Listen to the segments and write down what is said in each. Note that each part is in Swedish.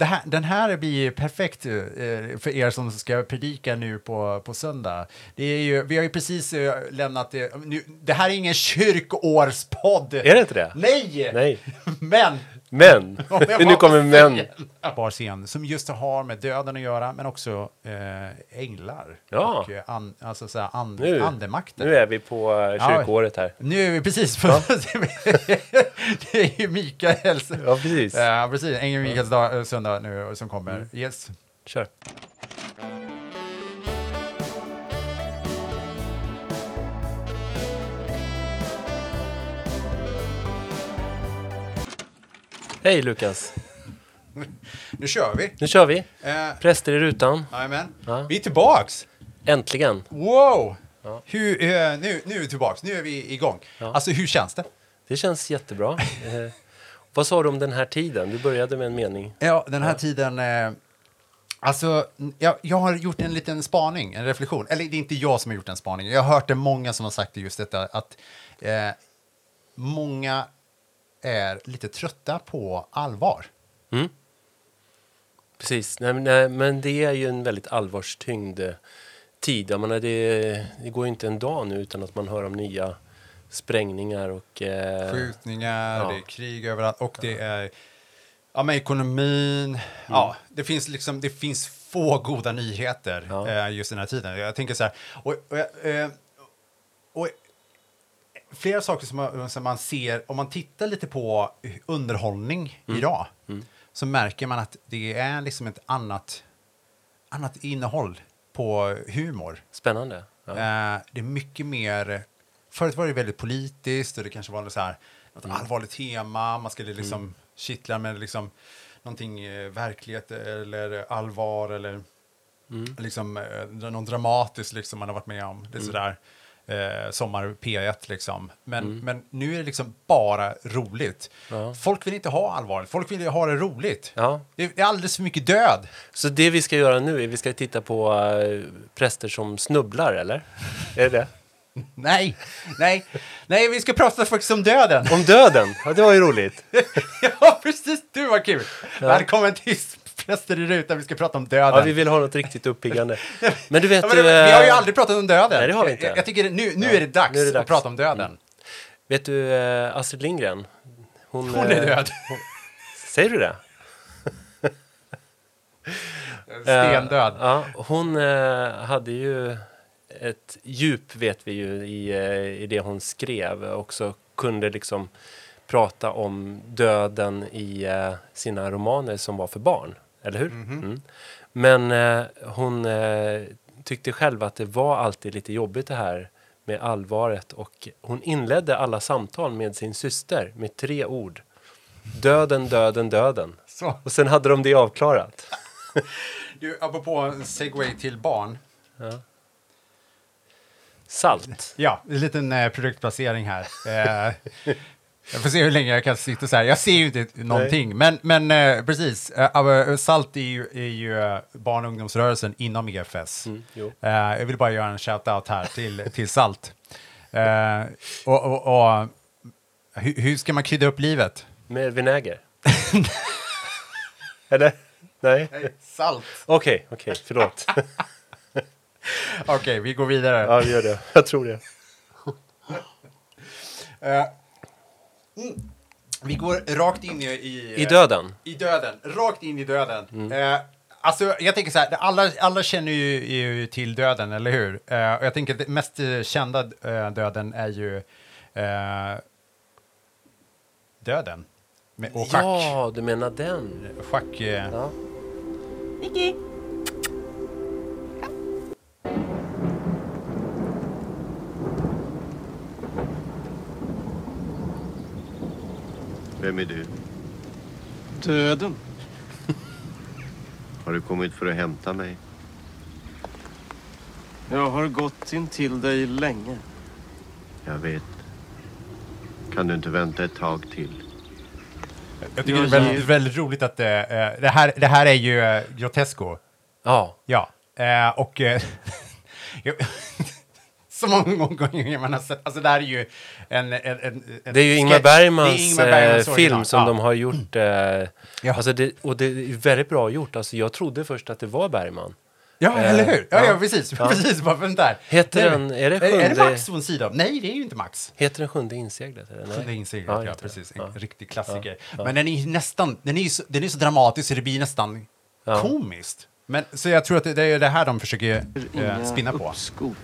här, den här blir perfekt eh, för er som ska predika nu på, på söndag. Det är ju, vi har ju precis eh, lämnat det. Nu, det här är ingen kyrkoårspodd. Är det inte det? Nej! Nej. Men Men! Nu kommer men. Bar scen som just har med döden att göra, men också eh, änglar. Ja. Och eh, an, alltså så här, and, Nu, andemakten. nu är vi på eh, Ja. kyrkoåret här. Nu är vi precis på... det är ju Mikaels... Ja, precis. Ja, precis. Ängeln Mikaels dag, eh, söndag nu som kommer. Mm. Yes. Kör. Hej Lukas, Nu kör vi. nu kör vi. Eh, Präster i rutan, Jajamän. Ja. Vi är tillbaks! äntligen. Wow! Ja. Hur, eh, nu, nu är vi tillbaks, nu är vi igång. Ja. Alltså hur känns det? Det känns jättebra. Eh, vad sa du om den här tiden? Du började med en mening. Ja, den här tiden... Eh, alltså, jag, jag har gjort en liten spaning, en reflektion. Eller det är inte jag som har gjort en spaning. Jag har hört det många som har sagt just detta att eh, många är lite trötta på allvar. Mm. Precis, nej, men- nej, men det är ju en väldigt allvarstyngd eh, tid. Jag menar, det, det går ju inte en dag nu utan att man hör om nya sprängningar och... Eh, Skjutningar, ja. det är krig överallt och det är ja, med ekonomin. Ja, det finns liksom, det finns få goda nyheter Ja. eh, just den här tiden. Jag tänker så här, och, och, jag, eh, flera saker som man, som man ser, om man tittar lite på underhållning idag, så märker man att det är liksom ett annat, annat innehåll på humor. Spännande. Ja. Eh, det är mycket mer... Förut var det väldigt politiskt och det kanske var något, så här, något Mm. allvarligt tema. Man skulle liksom kittla med liksom, någonting eh, verklighet eller allvar eller Mm. liksom, eh, något dramatiskt liksom man har varit med om. Mm. Det är sådär eh, sommar P1 liksom. Men, Mm. men nu är det liksom bara roligt. Ja. Folk vill inte ha allvarligt, folk vill ha det roligt. Ja. Det är alldeles för mycket död. Så det vi ska göra nu är vi ska titta på eh, präster som snubblar, eller? Är det? Nej, nej, nej, vi ska prata faktiskt om döden. Om döden! Ja, det var ju roligt. ja, precis. Du var kul. Välkommen till Präster i rutan. Vi ska prata om döden. Ja, vi vill ha något riktigt uppiggande. Men du vet... Ja, men, vi har ju eh, aldrig pratat om döden. Nej, det har vi inte. Jag, tycker nu, nu är det dags nu är det att dags. prata om döden. Vet du eh, Astrid Lindgren? Hon är eh, död. Säger du det? Stendöd. Ja, hon hade ju ett djup, vet vi ju, i, i det hon skrev. Också kunde liksom prata om döden i sina romaner som var för barn. Eller hur? Mm. Men eh, hon eh, tyckte själv att det var alltid lite jobbigt det här med allvaret och hon inledde alla samtal med sin syster med tre ord. Döden, döden, döden. Så. Och sen hade de det avklarat. Du, apropå en segway till barn. Salt. Ja, en liten eh, produktplacering här. Eh, jag får se hur länge jag kan sitta så här. Jag ser ju inte någonting, men, men eh, precis. Eh, aber SALT är ju, är ju eh, barn och ungdomsrörelsen inom EFS. Mm, jo. Eh, jag vill bara göra en shout-out här till, till SALT. Eh, och, och, och hur, hur ska man krydda upp livet? Med vinäger? Eller? Nej? Salt. Okej, okej, förlåt. Okej, vi går vidare. Ja, vi gör det. Jag tror det. Mm. Vi går rakt in i... I, I döden? I döden. Rakt in i döden. Eh, alltså, jag tänker så här, alla, alla känner ju, ju till döden, eller hur? Eh, och jag tänker att det mest eh, kända eh, döden är ju eh, döden. Med, och schack. Ja, du menar den? Schack eh, Ja. Vem är du? Döden. Har du kommit för att hämta mig? Jag har gått in till dig länge. Jag vet. Kan du inte vänta ett tag till? Jag tycker det är väldigt, väldigt roligt att eh, eh, det, här, det här är ju eh, Grotesco. Ja. Ja, eh, och... Eh, jag- Så många gånger man har sett. Alltså det här är ju en... en, en, en Det är ju Ingmar Bergmans, Ingmar Bergmans eh, film som ja. de har gjort. Eh, Ja. alltså det, och det är väldigt bra gjort. Alltså jag trodde först att det var Bergman. Ja, Eh, eller hur? Ja, ja, ja. precis. Ja. precis bara för den där. Heter Nej, den- är det är, är det sjunde- Max från sidan? Nej, det är ju inte Max. Heter den Sjunde inseglet? Eller? Sjunde inseglet, Ja, precis. En Ja. riktig klassiker. Ja. Men den är ju nästan, den är ju så, den är så dramatisk så det blir nästan Ja. komiskt. Men, så jag tror att det, det är det här de försöker eh, spinna på. uppskov.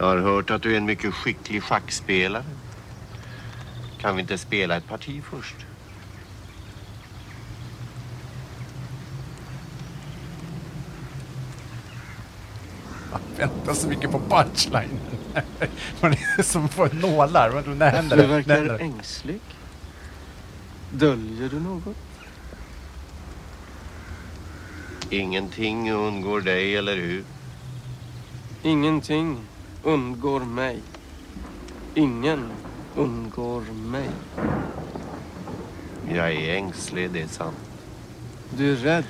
Jag har hört att du är en mycket skicklig schackspelare. Kan vi inte spela ett parti först? Vänta så mycket på punchlinen. Man är som på nålar. Men När händer Du det? Verkar händer ängslig. Döljer du något? Ingenting undgår dig, eller hur? Ingenting undgår mig. Ingen undgår mig. Jag är ängslig, det är sant. Du är rädd.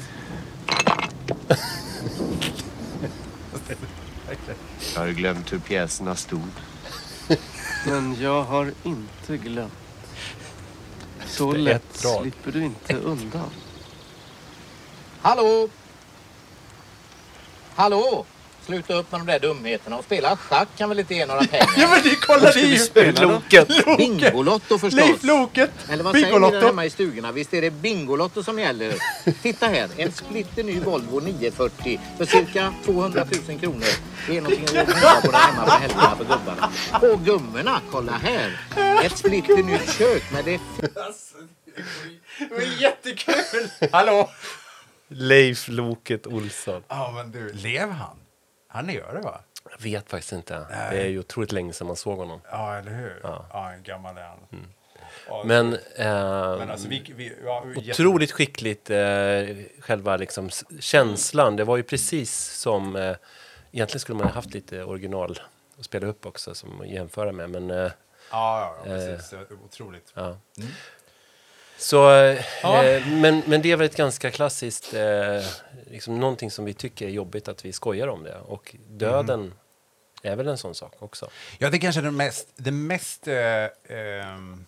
Jag har glömt hur pjäserna stod. Men jag har inte glömt. Så lätt drag. slipper du inte undan. Hallå! Hallå! Sluta upp med de där dumheterna och spela schack kan väl inte ge några Ja pengar? men det, kolla det är ju... Loket! Bingolotto förstås! Leif Loket! Eller vad säger ni där hemma i stugorna? Visst är det Bingolotto som gäller? Titta här, en splitter ny Volvo 940 för cirka 200 000 kronor. Det är någonting att bjuda på där hemma på helgerna för gubbarna. Och gummorna, kolla här! Ett splitter nytt kök med det Det var jättekul! Hallå! Leif Loket Olsson. Ja men du, lever han? Han gör det va? Jag vet faktiskt inte. Nej. Det är ju otroligt länge sedan man såg honom. Ja, eller hur? Ja, Ja. en gammal är han. Ja, Men, eh, men alltså, vi, vi, ja, otroligt skickligt eh, själva liksom, känslan. Det var ju precis som... Eh, egentligen skulle man ha haft lite original att spela upp också som att jämföra med. Men, eh, Ja, ja, ja Eh. precis. Otroligt. ja. Så, eh, Ja. eh, men, men det är väl ett ganska klassiskt, eh, liksom någonting som vi tycker är jobbigt att vi skojar om det. Och döden är väl en sån sak också. Ja, det är kanske är det mest... Det mest eh, ehm,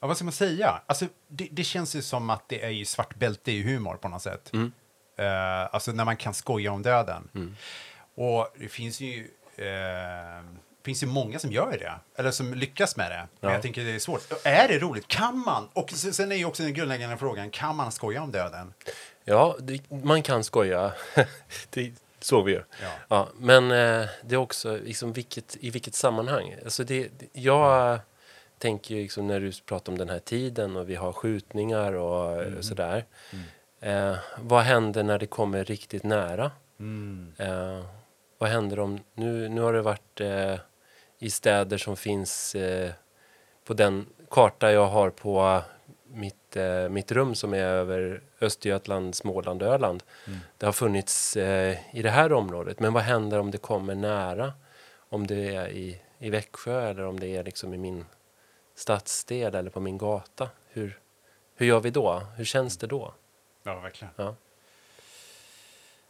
ja, vad ska man säga? Alltså, det, det känns ju som att det är ju svart bälte i humor på något sätt. Mm. Eh, alltså när man kan skoja om döden. Och det finns ju... Finns ju många som gör det, eller som lyckas med det. Men Ja. jag tänker det är svårt. Är det roligt? Kan man? Och sen är ju också den grundläggande frågan, kan man skoja om döden? Ja, det, man kan skoja. det såg vi ju. Ja. men eh, det är också liksom vilket, i vilket sammanhang. Alltså det, jag tänker ju liksom när du pratar om den här tiden och vi har skjutningar och eh, sådär. Eh, vad händer när det kommer riktigt nära? Eh, vad händer om... Nu, nu har det varit eh, i städer som finns eh, på den karta jag har på mitt, eh, mitt rum som är över Östergötland, Småland och Öland. Det har funnits eh, i det här området. Men vad händer om det kommer nära? Om det är i, i Växjö eller om det är liksom i min stadsdel eller på min gata. Hur, hur gör vi då? Hur känns det då? Ja, verkligen. Ja.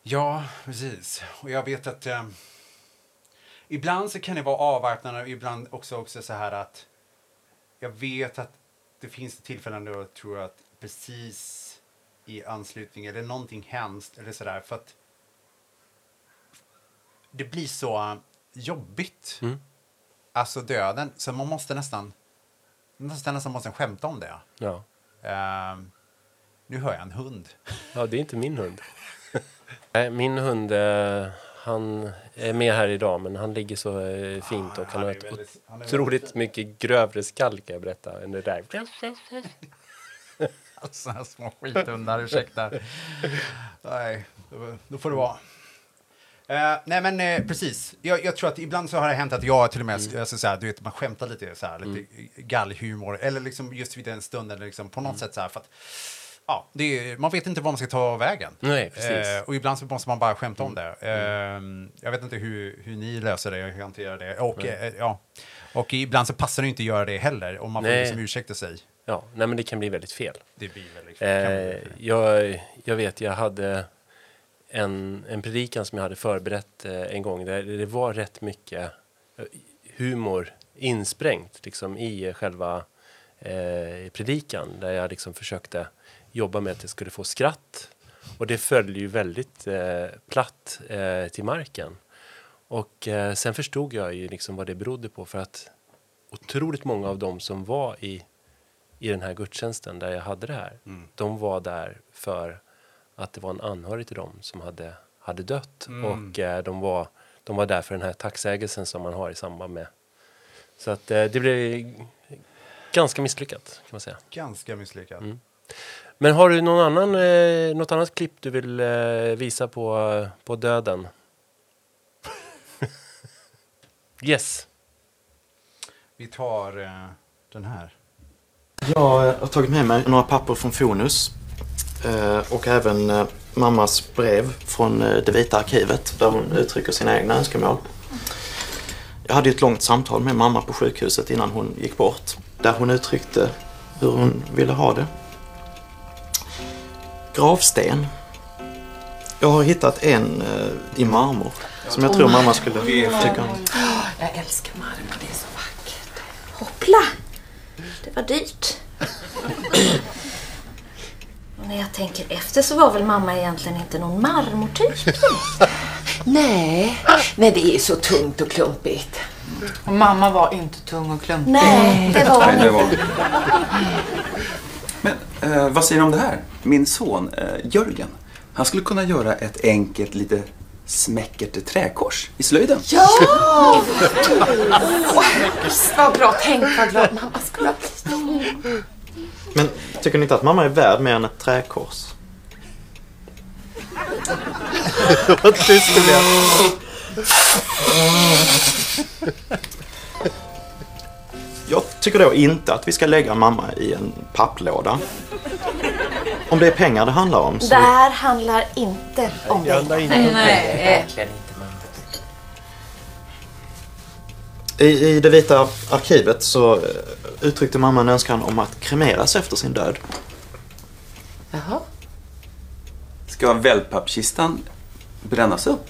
Ja, precis. Och jag vet att eh, ibland så kan det vara avväpnande och ibland också, också så här att jag vet att det finns tillfällen då jag tror att precis i anslutning eller någonting hemskt eller sådär för att det blir så jobbigt. Mm. Alltså döden, så man måste nästan nästan, nästan måste skämta om det. Ja. Ehm, nu hör jag en hund. ja, det är inte min hund. Min hund, eh, han är med här idag men han ligger så eh, fint och han han har ett väldigt- han är otroligt mycket grövre skall kan jag berätta än det där. Såna här små skithundar, ursäkta. Nej, då, får det vara. Eh, nej men eh, precis, jag, jag tror att ibland så har det hänt att jag till och med, alltså, så här, du vet, man skämtar lite så här, lite gallhumor, eller liksom just vid den stunden, liksom, på något sätt så här, för att ja, är, man vet inte var man ska ta vägen. Nej. Eh, och ibland så måste man bara skämta om det. Eh, jag vet inte hur, hur ni löser det, hur hanterar det. Och, eh, ja. och ibland så passar det inte att göra det heller, om man får Nej. liksom ursäkta sig. Ja, nej men det kan bli väldigt fel. Det blir väldigt bli Eh, väldigt fel. jag, jag vet, jag hade en, en predikan som jag hade förberett eh, en gång. Där det var rätt mycket eh, humor insprängt liksom, i själva predikan. Där jag liksom försökte jobba med att det skulle få skratt. Och det föll ju väldigt eh, platt eh, till marken. Och eh, sen förstod jag ju liksom vad det berodde på. För att otroligt många av dem som var i, i den här gudstjänsten där jag hade det här. De var där för att det var en anhörig till dem som hade, hade dött. Och eh, de, var, de var där för den här tacksägelsen som man har i samband med. Så att eh, det blev ganska misslyckat kan man säga. Ganska misslyckad. Men har du någon annan, eh, något annat klipp du vill eh, visa på, på döden? yes. Vi tar eh, den här. Jag har tagit med mig några papper från Fonus eh, och även eh, mammas brev från eh, det vita arkivet där hon uttrycker sina egna önskemål. Jag hade ett långt samtal med mamma på sjukhuset innan hon gick bort där hon uttryckte hur hon ville ha det. Gravsten. Jag har hittat en eh, i marmor som jag tror mamma skulle tycka om. Jag älskar marmor, det är så vackert. Hoppla! Det var dyrt. Och när jag tänker efter så var väl mamma egentligen inte någon marmortyp. Nej, men det är så tungt och klumpigt. Och mamma var inte tung och klumpig. Nej, det var hon Nej, det var- inte. Eh, vad säger du om det här? Min son eh, Jörgen, han skulle kunna göra ett enkelt, lite smäckert träkors i slöjden. Ja! Vad bra, tänk vad glad mamma skulle ha blivit. Men tycker ni inte att mamma är värd mer än ett träkors? Vad tyst det blev. Jag tycker då inte att vi ska lägga mamma i en papplåda. Om det är pengar det handlar om så... Det här handlar inte om Jag handlar inte om Nej. I, I det vita arkivet så eh, uttryckte mamma en önskan om att kremeras efter sin död. Jaha. Ska wellpappkistan brännas upp?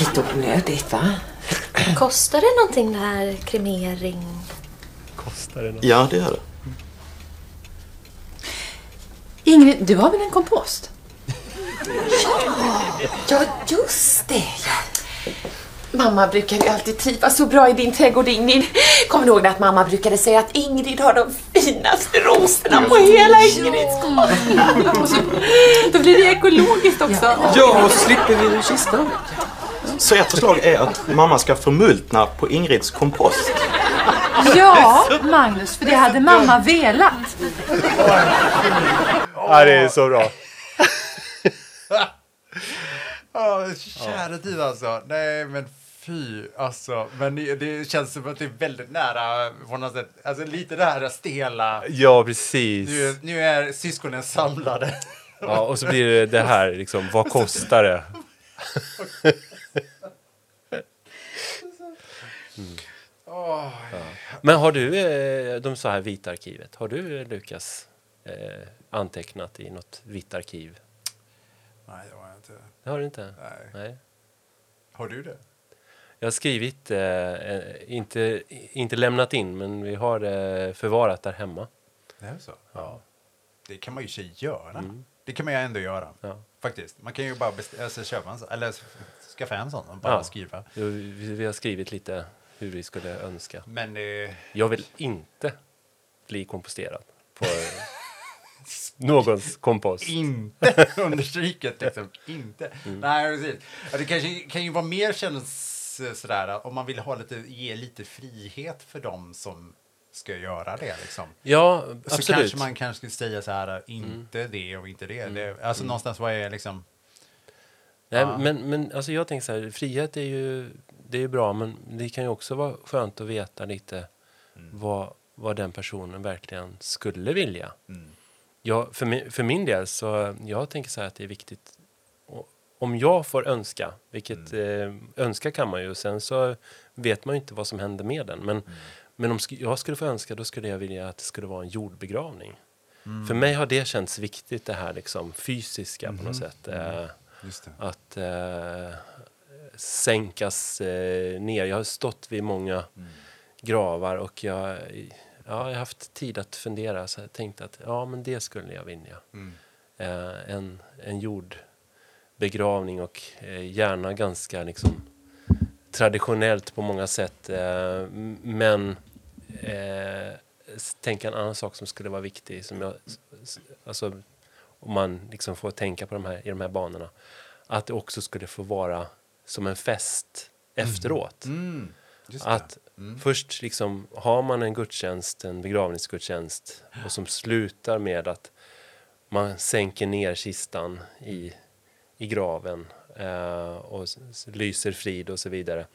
Lite onödigt va? Kostar det någonting det här kremering? Kostar det något? Ja, det gör det. Ingrid, du har väl en kompost? Ja, just det ja. Mamma brukar ju alltid trivas så bra i din trädgård Ingrid. Kommer du ihåg att mamma brukade säga att Ingrid har de finaste rosorna på hela Ingrids så- Då blir det ekologiskt också. Ja, och så slipper vi kistan. Så ett förslag är att mamma ska förmultna på Ingrids kompost. Ja, Magnus, för det hade mamma velat. Ja, det är så bra. Ja, kära tid alltså. Nej, men fy. Alltså, men det, känns som att det är väldigt nära på något sätt. Alltså lite det här stela. Ja, precis. Nu, nu är syskonen samlade. Ja, och så blir det det här, liksom, vad kostar det? Åh, Men har du, eh, de sa här vita arkivet, har du eh, Lukas eh, antecknat i något vitt arkiv? Nej, det var jag inte. Det har du inte? Nej. Nej. Har du det? Jag har skrivit, eh, eh, inte, inte lämnat in, men vi har eh, förvarat där hemma. Det är så? Ja. Det kan man ju sig göra. Det kan man ju ändå göra. Ja. Faktiskt. Man kan ju bara alltså, köpa en sån, eller skaffa en sån och bara Ja. skriva. Vi, vi har skrivit lite hur vi skulle önska. Men det... Jag vill inte bli komposterad på eh, någons kompost. Inte understryket liksom. Inte. Mm. Nej, precis. Det kanske kan ju vara mer känns eh, sådär om man vill ha lite, ge lite frihet för dem som ska göra det liksom. Ja, Så absolut. Mm. kanske man kanske skulle säga så här, inte det och inte det. det alltså någonstans vad är liksom... Nej, Ja. men, men alltså jag tänker så här, frihet är ju det är ju bra, men det kan ju också vara skönt att veta lite Mm. vad, vad den personen verkligen skulle vilja. Mm. Jag, för, min, för min del så jag tänker så här att det är viktigt om jag får önska, vilket Mm. eh, önska kan man ju, sen så vet man ju inte vad som händer med den. Men, Mm. men om sk- jag skulle få önska, då skulle jag vilja att det skulle vara en jordbegravning. Mm. För mig har det känts viktigt, det här liksom fysiska på något sätt. Eh, Just det. att eh, sänkas eh, ner. Jag har stått vid många gravar och jag, ja, jag har haft tid att fundera. Så jag tänkte att ja, men det skulle jag vilja. Mm. Eh, en, en jordbegravning och eh, gärna ganska liksom, traditionellt på många sätt. Eh, men eh, tänka en annan sak som skulle vara viktig. Som jag, alltså, om man liksom får tänka på de här, i de här banorna. Att det också skulle få vara som en fest efteråt. Mm. Det. Att Mm. först liksom har man en gudstjänst, en begravningsgudstjänst och som slutar med att man sänker ner kistan i, i graven eh, och lyser frid och så vidare.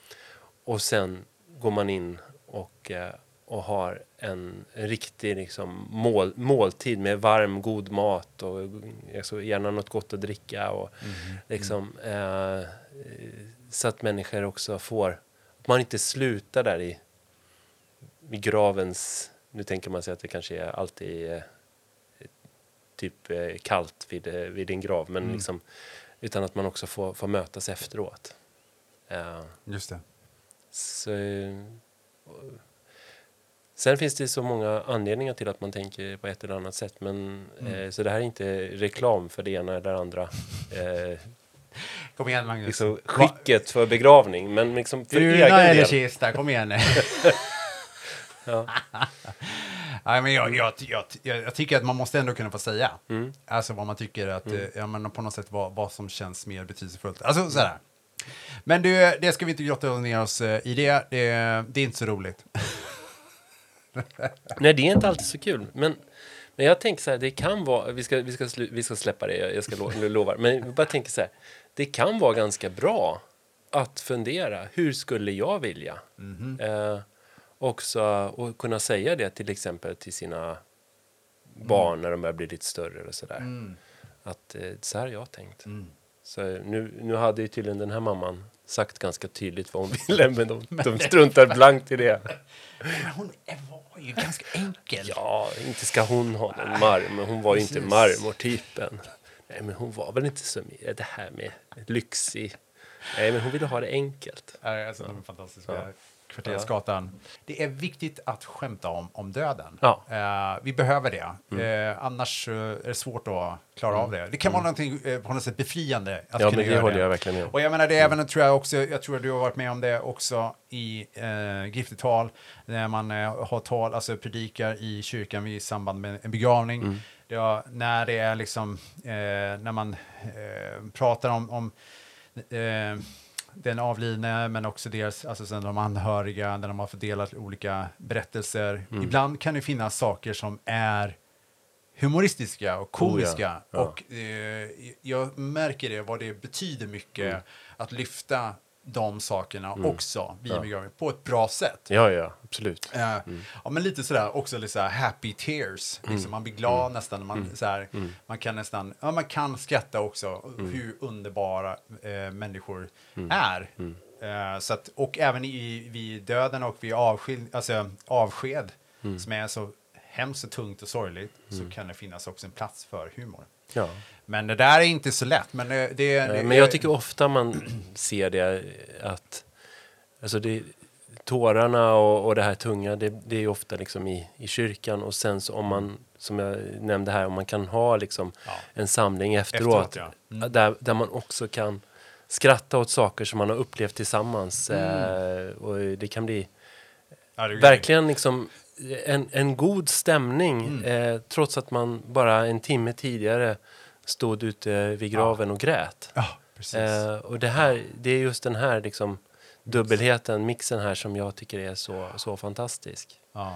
Och sen går man in och, eh, och har en, riktig liksom, mål, måltid med varm, god mat och alltså, gärna något gott att dricka. Och, liksom, eh, så att människor också får, att man inte slutar där i, i gravens, nu tänker man sig att det kanske är alltid eh, typ eh, kallt vid, eh, vid din grav, men Mm. liksom, utan att man också får, får mötas efteråt. Eh, Just det. så, sen finns det så många anledningar till att man tänker på ett eller annat sätt. Men, Mm. eh, så det här är inte reklam för det ena eller andra. Eh, Kom igen Magnus. liksom, skicket för begravning, men liksom för Bruna egen eller del. kista, kom igen. Ja. Nej, men jag, jag, jag, jag, tycker att man måste ändå kunna få säga. Mm. Alltså vad man tycker att, Mm. eh, ja, men på något sätt vad, vad som känns mer betydelsefullt. Alltså sådär. Men det, det ska vi inte grotta ner oss eh, i det. Det, det är inte så roligt. Nej, det är inte alltid så kul. Men, men jag tänker så här, det kan vara, vi ska, vi ska, vi ska släppa det, jag, jag ska lo, lova. Men jag bara tänker så här, det kan vara ganska bra att fundera, hur skulle jag vilja? Mhm. Eh, också och kunna säga det till exempel till sina barn när de börjar bli lite större och sådär. Mm. Att eh, så här har jag tänkt. Mm. Så nu, nu hade ju tydligen den här mamman sagt ganska tydligt vad hon ville, men de, de struntar blankt i det. Men hon var ju ganska enkel. Ja, inte ska hon ha någon marmor. Hon var ju inte marmortypen. Nej, men hon var väl inte så med det här med lyxig. Nej, men hon ville ha det enkelt. Nej, Alltså, de är fantastiska. Ja. Kvartersgatan. Det är viktigt att skämta om, om döden. Ja. Eh, vi behöver det. Mm. Eh, annars eh, är det svårt att klara Mm. av det. Det kan vara någonting eh, på något sätt befriande att Ja, kunna men det göra håller jag verkligen med. Och jag menar, det är även, tror jag också, jag tror att du har varit med om det också i eh, giftertal, när man eh, har tal, alltså predikar i kyrkan i samband med en begravning. Har, när det är liksom, eh, när man eh, pratar om, om eh, den avlidne, men också deras, alltså sen de anhöriga, när de har fördelat olika berättelser. Mm. Ibland kan det finnas saker som är humoristiska och komiska. Oh, ja. Ja. Och eh, jag märker det, vad det betyder mycket Mm. att lyfta de sakerna Mm. också vid Ja. en begravning på ett bra sätt. Ja, ja, absolut. Eh, Ja, men lite sådär, också lite sådär happy tears. Mm. Liksom, man blir glad Mm. nästan. Man, Mm. såhär, Mm. man kan nästan, ja man kan skratta också. Mm. Hur underbara eh, människor Mm. är. Mm. Eh, så att, och även i, vid döden och vid avsked, alltså, avsked Mm. som är så hemskt och tungt och sorgligt, Mm. så kan det finnas också en plats för humor. Ja. Men det där är inte så lätt. Men det, det, det men jag tycker ofta man ser det att alltså det, tårarna och, och det här tunga, det, det är ofta liksom i, i kyrkan och sen så om man, som jag nämnde här, om man kan ha liksom en samling efteråt, Efteråt, ja. Mm. där, där man också kan skratta åt saker som man har upplevt tillsammans. Mm. Eh, och det kan bli Ja, det verkligen liksom en, en god stämning Mm. eh, trots att man bara en timme tidigare stod ute vid graven och grät. Ja. Eh, och det, här, det är just den här liksom, dubbelheten, mixen här som jag tycker är så, så fantastisk. Ja.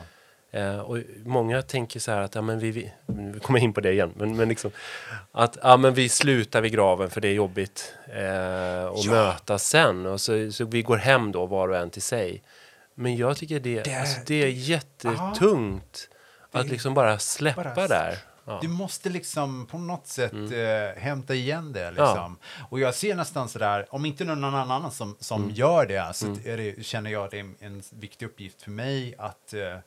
Eh, och många tänker så här att, ja men vi, vi, vi kommer in på det igen, men, men liksom att ja men vi slutar vid graven för det är jobbigt eh, och Ja. mötas sen och så, så vi går hem då var och en till sig. Men jag tycker det, Det- alltså, det är jättetungt Det- att liksom bara släppa bara- där. Ja. Du måste liksom på något sätt Mm. eh, hämta igen det. Liksom. Och jag ser nästan sådär, om inte någon annan som, som Mm. gör det, så Mm. det, känner jag det är en viktig uppgift för mig att eh,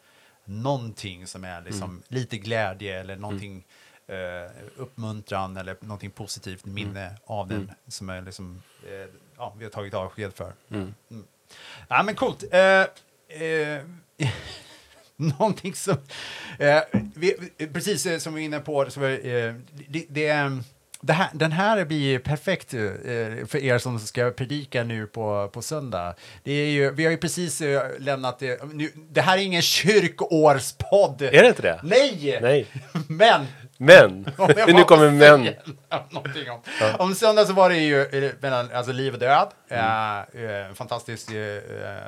någonting som är liksom Mm. lite glädje eller någonting eh, uppmuntran eller någonting positivt minne av den som är liksom, eh, ja, vi har tagit avsked för. Ja, men coolt. Eh, eh, någonting som... Eh, vi, precis eh, som vi är inne på, så, eh, det, det, det här, den här blir perfekt eh, för er som ska predika nu på, på söndag. Det är ju, vi har ju precis eh, lämnat det. Nu, det här är ingen kyrkoårspodd. Är det inte det? Nej! Nej. Men Men! nu kommer men. någonting om. om söndag så var det ju eh, mellan alltså, liv och död. Mm. Eh, eh, fantastisk eh, eh,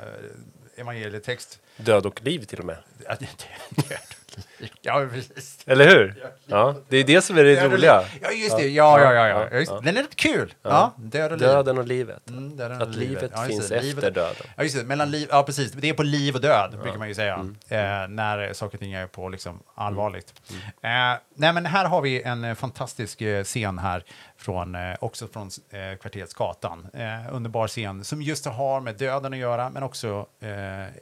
evangelietext. Död och liv till och med. Ja, precis. Eller hur? Ja, det är det som är det och roliga. Ja, just det. Ja, ja, ja. ja. Just, Den är rätt kul. Ja, död och liv. Döden och livet. Mm, döden Att och livet Ja, finns det. Livet- efter döden. Ja, just det. Mellan liv, ja, precis. Det är på liv och död, brukar man ju säga. Mm. Eh, när saker och ting är på liksom allvarligt. Eh, nej, men här har vi en eh, fantastisk eh, scen här, från, eh, också från eh, kvarteret Skatan. Underbar scen som just har med döden att göra, men också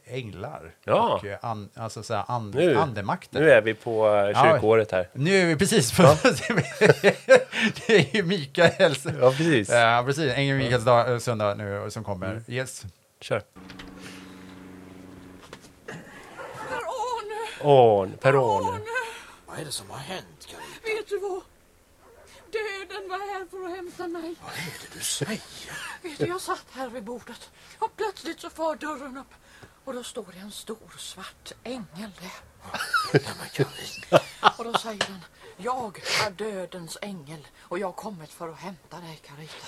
änglar. Ja. Och an, alltså, så här, and, Nu, andemakten. nu är vi på eh, Ja. kyrkåret här. Nu är vi precis på... det är ju Mikaels... Ja, precis. Ja, precis. Ängeln Mikaels dag, eh, söndag nu som kommer. Mm. Yes. Kör. Per-Arne! Per-Arne. Vad är det som har hänt, Carita? Vet du vad? Döden var här för att hämta mig. Vad är det du säger? Vet du, jag satt här vid bordet och plötsligt så far dörren upp och då står det en stor svart ängel där. Och då säger den, jag är dödens ängel och jag har kommit för att hämta dig Carita.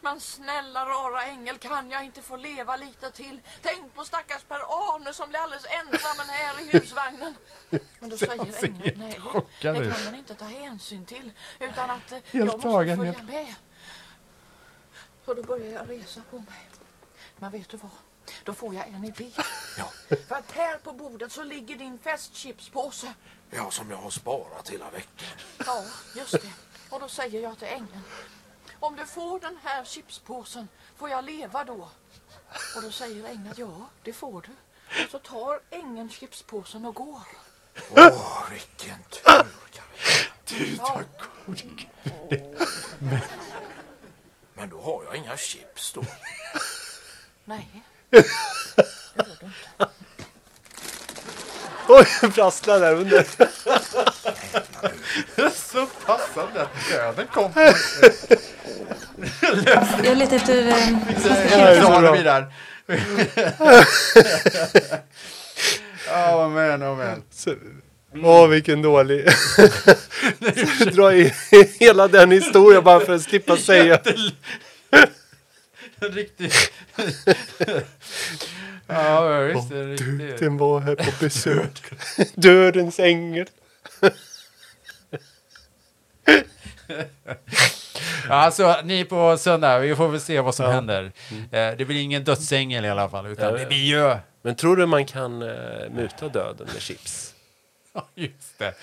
Men snälla rara ängel, kan jag inte få leva lite till? Tänk på stackars Per-Arne som blir alldeles ensam här i husvagnen. Men då säger ängeln, nej, det kan man inte ta hänsyn till. Utan att eh, Helt jag måste tagen, följa helt- med. Så då börjar jag resa på mig. Men vet du vad? Då får jag en idé. För att här på bordet så ligger din festchipspåse. Ja, som jag har sparat hela veckan. Ja, just det. Och då säger jag till ängeln. Om du får den här chipspåsen, får jag leva då? Och då säger ängeln ja, det får du. Och så tar ängeln chipspåsen och går. Åh, vilken tur, Du tar Men, men då har jag inga chips då. Nej. Oj, det prasslar där under. Så passande att döden kom. Jag letar efter... Eh, Ja, så vi där. Åh, men, åh, men. Åh, vilken dålig. Dra i hela den historien bara för att slippa säga. Riktigt. Ja, visst. det är riktigt. Döden var här på besök. Dödens ängel. Ja, Alltså, ni på söndag, vi får väl se vad som Ja. händer. Eh, Det blir ingen dödsängel i alla fall, utan det blir ju... Men tror du man kan uh, muta döden med chips? Ja, Just det.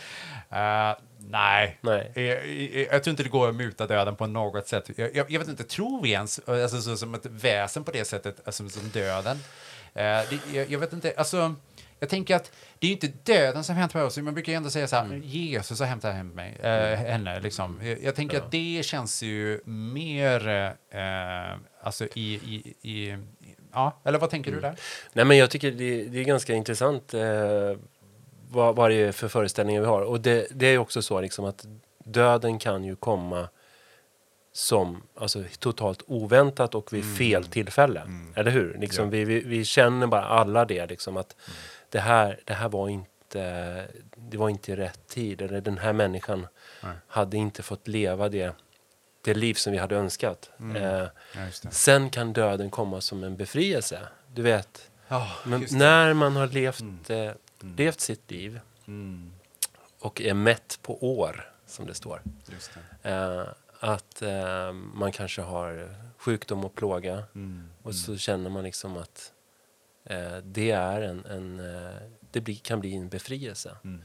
Eh, nej. Nej. Jag, jag, jag tror inte det går att muta döden på något sätt. Jag, jag, vet inte, tror vi ens alltså, så, som ett väsen på det sättet, alltså, som döden? Eh, det, jag, vet inte, alltså... Jag tänker att det är ju inte döden som hämtar oss. Man brukar ju ändå säga så här, Jesus har hämtat hem mig, eh, henne. Liksom. Jag, tänker att det känns ju mer, eh, alltså i, i, i, ja, eller vad tänker du där? Nej, men jag tycker det, det är ganska intressant eh, vad, vad det är för föreställningar vi har. Och det, det är också så liksom att döden kan ju komma som alltså, totalt oväntat och vid fel tillfälle. Eller hur? Liksom, Ja. vi, vi, vi känner bara alla det, liksom, att det, här, det här var inte, det var inte rätt tid. Eller den här människan Nej. hade inte fått leva det, det liv som vi hade önskat. Mm. Eh, Ja, sen kan döden komma som en befrielse. Du vet, det. när man har levt, eh, levt sitt liv Mm. och är mätt på år, som det står. Det. Eh, att eh, man kanske har sjukdom och plåga Mm. och så känner man liksom att eh, det är en, en eh, det blir, kan bli en befrielse. Mm.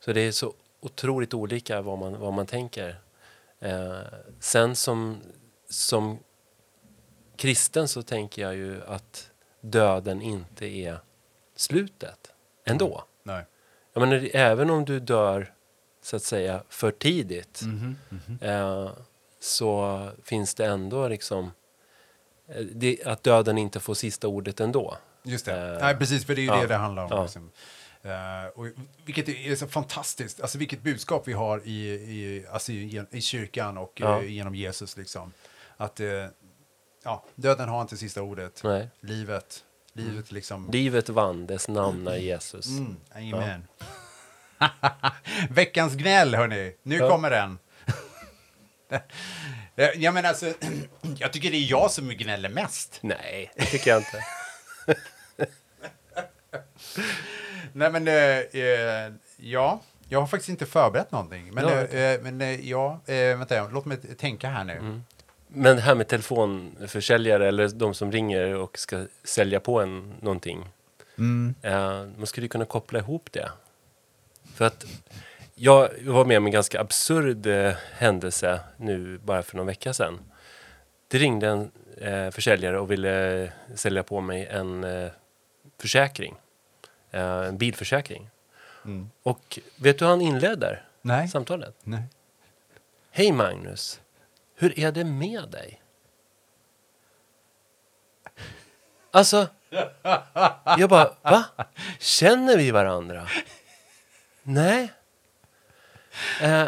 Så det är så otroligt olika vad man, vad man tänker. Eh, sen som, som kristen så tänker jag ju att döden inte är slutet ändå. Nej. Jag menar, även om du dör så att säga för tidigt Mhm, mhm. eh, så finns det ändå liksom eh, det, att döden inte får sista ordet ändå. Just det. Eh, Nej, precis, för det är ju ja, det det handlar om. ja. Liksom. Eh, och vilket är så fantastiskt, alltså vilket budskap vi har i, i, alltså i, i kyrkan och Ja. eh, genom Jesus. Liksom. Att eh, ja, döden har inte sista ordet. Nej. Livet, livet liksom. Livet vann, dess namn är Jesus. Mm, amen. Veckans gnäll, hörni. Nu Ja. kommer den. jag menar alltså, jag tycker det är jag som gnäller mest. Nej, det tycker jag inte. Nej, men eh, eh, ja, jag har faktiskt inte förberett någonting. Men, Ja, eh, eh, men eh, ja, eh, vänta, låt mig tänka här nu. Men det här med telefonförsäljare eller de som ringer och ska sälja på en någonting. Mm. Eh, man skulle ju kunna koppla ihop det. För att jag var med om en ganska absurd eh, händelse nu bara för någon vecka sedan. Det ringde en eh, försäljare och ville sälja på mig en eh, försäkring. Eh, en bilförsäkring. Mm. Och vet du hur han inleder Nej. samtalet? Nej. Hej Magnus, hur är det med dig? Alltså, jag bara, va? Känner vi varandra? Nej. Eh,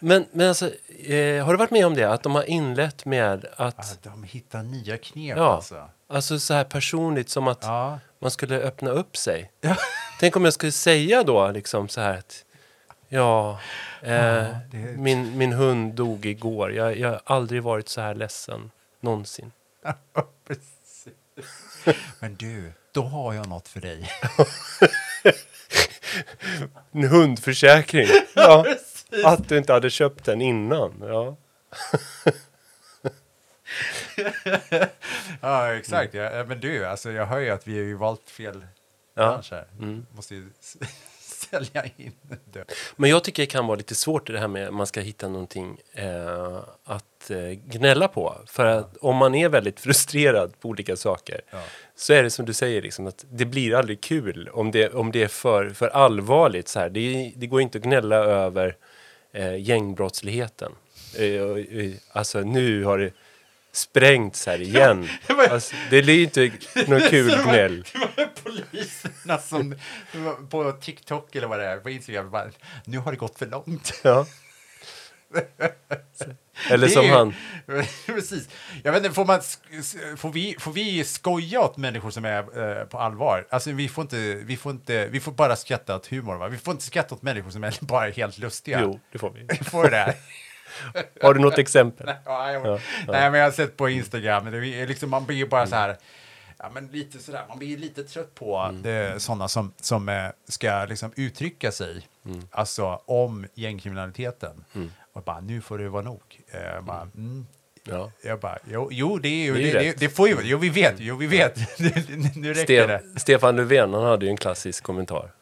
men, men alltså, eh, har du varit med om det? Att de har inlett med att... Ah, de hittar nya knep Ja, alltså. alltså så här personligt som att Ja. man skulle öppna upp sig. Tänk om jag skulle säga då liksom så här att ja, eh, det- min, min hund dog igår. Jag, jag har aldrig varit så här ledsen någonsin. Men du, då har jag något för dig. En hundförsäkring. Ja, precis. att du inte hade köpt den innan. Ja. ja, exakt. Ja, men du, alltså, jag hör ju att vi har ju valt fel Ja. bransch här. Mm. Måste ju sälja in det. Men jag tycker det kan vara lite svårt det här med att man ska hitta någonting eh, att eh, gnälla på. För att om man är väldigt frustrerad på olika saker Ja. så är det som du säger, liksom, att det blir aldrig kul om det, om det är för, för allvarligt. Så här. Det, det går inte att gnälla över eh, gängbrottsligheten. Eh, eh, alltså nu har det sprängts här igen. Alltså, det blir inte något kul gnäll. Poliserna som på TikTok eller vad det är, på Instagram, bara, nu har det gått för långt. Ja. Eller som ju- han. Precis. Jag vet inte, får, man, får, vi, får vi skoja åt människor som är eh, på allvar? Alltså vi får inte, vi får inte, vi får bara skratta åt humor va? Vi får inte skratta åt människor som är bara helt lustiga. Jo, det får vi. Får det? Har du något exempel? Jag, Ja, ja. Nej, men jag har sett på Instagram, det är liksom, man blir ju bara så här, ja, men lite sådär, man blir lite trött på mm. sådana som, som eh, ska liksom uttrycka sig, alltså om gängkriminaliteten. Och bara, nu får det vara nog. Eh, bara, mm. Ja. Jag bara, jo, jo det, är ju, Det är det, det, det får ju, jo vi vet, jo vi vet, nu räcker det. Ste Stefan Löfven, han hade ju en klassisk kommentar.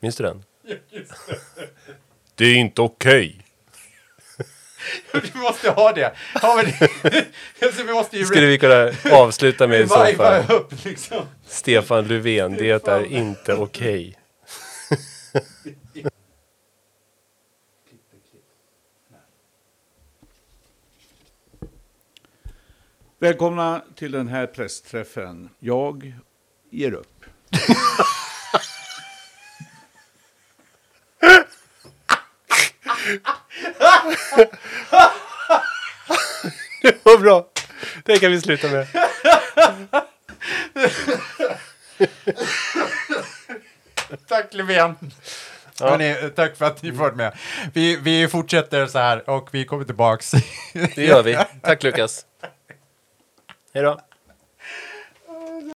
Minns du den? Det är inte okej. Vi måste ha det. Ja, men alltså, vi måste ju Skulle vi kunna avsluta med i så fall. upp liksom. Stefan Löfven, det är inte okej. Välkomna till den här pressträffen. Jag ger upp. Det var bra. Det kan vi sluta med. Tack Löfven. Ja. Hörrni, tack för att ni varit med. Vi, vi fortsätter så här och vi kommer tillbaks. Det gör vi. Tack Lukas. Hej då.